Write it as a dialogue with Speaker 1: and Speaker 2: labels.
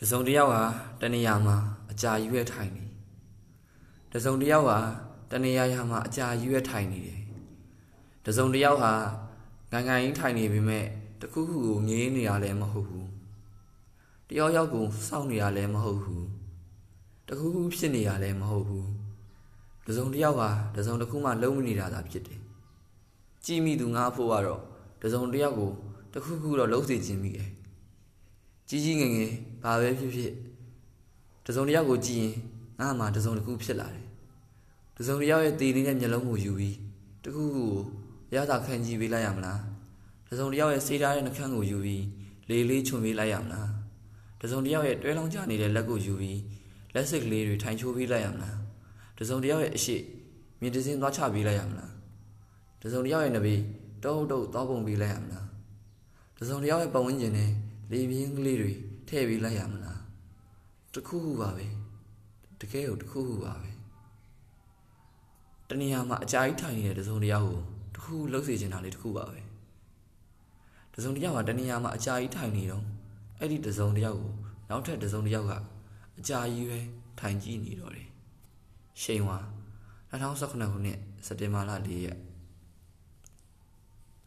Speaker 1: တစုံတစ်ယောက်ဟာတနေရာမှာအကြာကြီးပဲထိုင်နေတစုံတစ်ယောက်ဟာတနေရာရာမှာအကြာကြီးပဲထိုင်နေတယ်တစုံတစ်ယောက်ဟာငိုင်ငိုင်ကြီးထိုင်နေပေမဲ့တခုခုကိုငေးနေရလည်းမဟုတ်ဘူးတယောက်ယောက်ကိုစောင့်နေရလည်းမဟုတ်ဘူးတခုခုဖြစ်နေရလည်းမဟုတ်ဘူးတစုံတစ်ယောက်ဟာတစုံတစ်ခုမှလုံးမနေတာသာဖြစ်တယ်ကြည်မိသူငါဖို့ကတော့တစုံတစ်ယောက်ကိုတခုခုတော့လုံးစေခြင်းမိတယ် ကြီးကြီးငယ်ငယ်ဘာပဲဖြစ်ဖြစ်တစုံတစ်ယောက်ကိုကြည့်ရင်ငါ့မှာတစုံတစ်ခုဖြစ်လာတယ်တစုံတစ်ယောက်ရဲ့တည်နေတဲ့မျက်လုံးကိုယူပြီးတခုခုကိုရတာခံကြည့်ပေးလိုက်ရမလားတစုံတစ်ယောက်ရဲ့စေးထားတဲ့နှခမ်းကိုယူပြီးလေးလေးချွန်ပေးလိုက်ရမလားတစုံတစ်ယောက်ရဲ့တွဲလောင်းကြနေတဲ့လက်ကိုယူပြီးလက်စစ်ကလေးတွေထိုင်ချိုးပေးလိုက်ရမလားတစုံတစ်ယောက်ရဲ့အရှိမြင်တစင်းသွားချပေးလိုက်ရမလားတစုံတစ်ယောက်ရဲ့နဘေးတုံးတုံးသွားပုံပေးလိုက်ရမလားတစုံတစ်ယောက်ရဲ့ပတ်ဝန်းကျင်နဲ့ လေပြင်းကလေးတွေထည့်ပေးလိုက်ရမလားတခုခုပါပဲတကယ်ကိုတခုခုပါပဲတနေရာမှာအကြာကြီးထိုင်နေတဲ့တစုံတစ်ယောက်ကိုတခုလှုပ်စေချင်တာလေးတခုပါပဲတစုံတစ်ယောက်ကတနေရာမှာအကြာကြီးထိုင်နေတော့အဲ့ဒီတစုံတစ်ယောက်ကိုနောက်ထပ်တစုံတစ်ယောက်ကအကြာကြီးပဲထိုင်ကြည့်နေတော့တယ်ရှိန်ဝါ2019ခုနှစ်စက်တင်ဘာလ4ရက်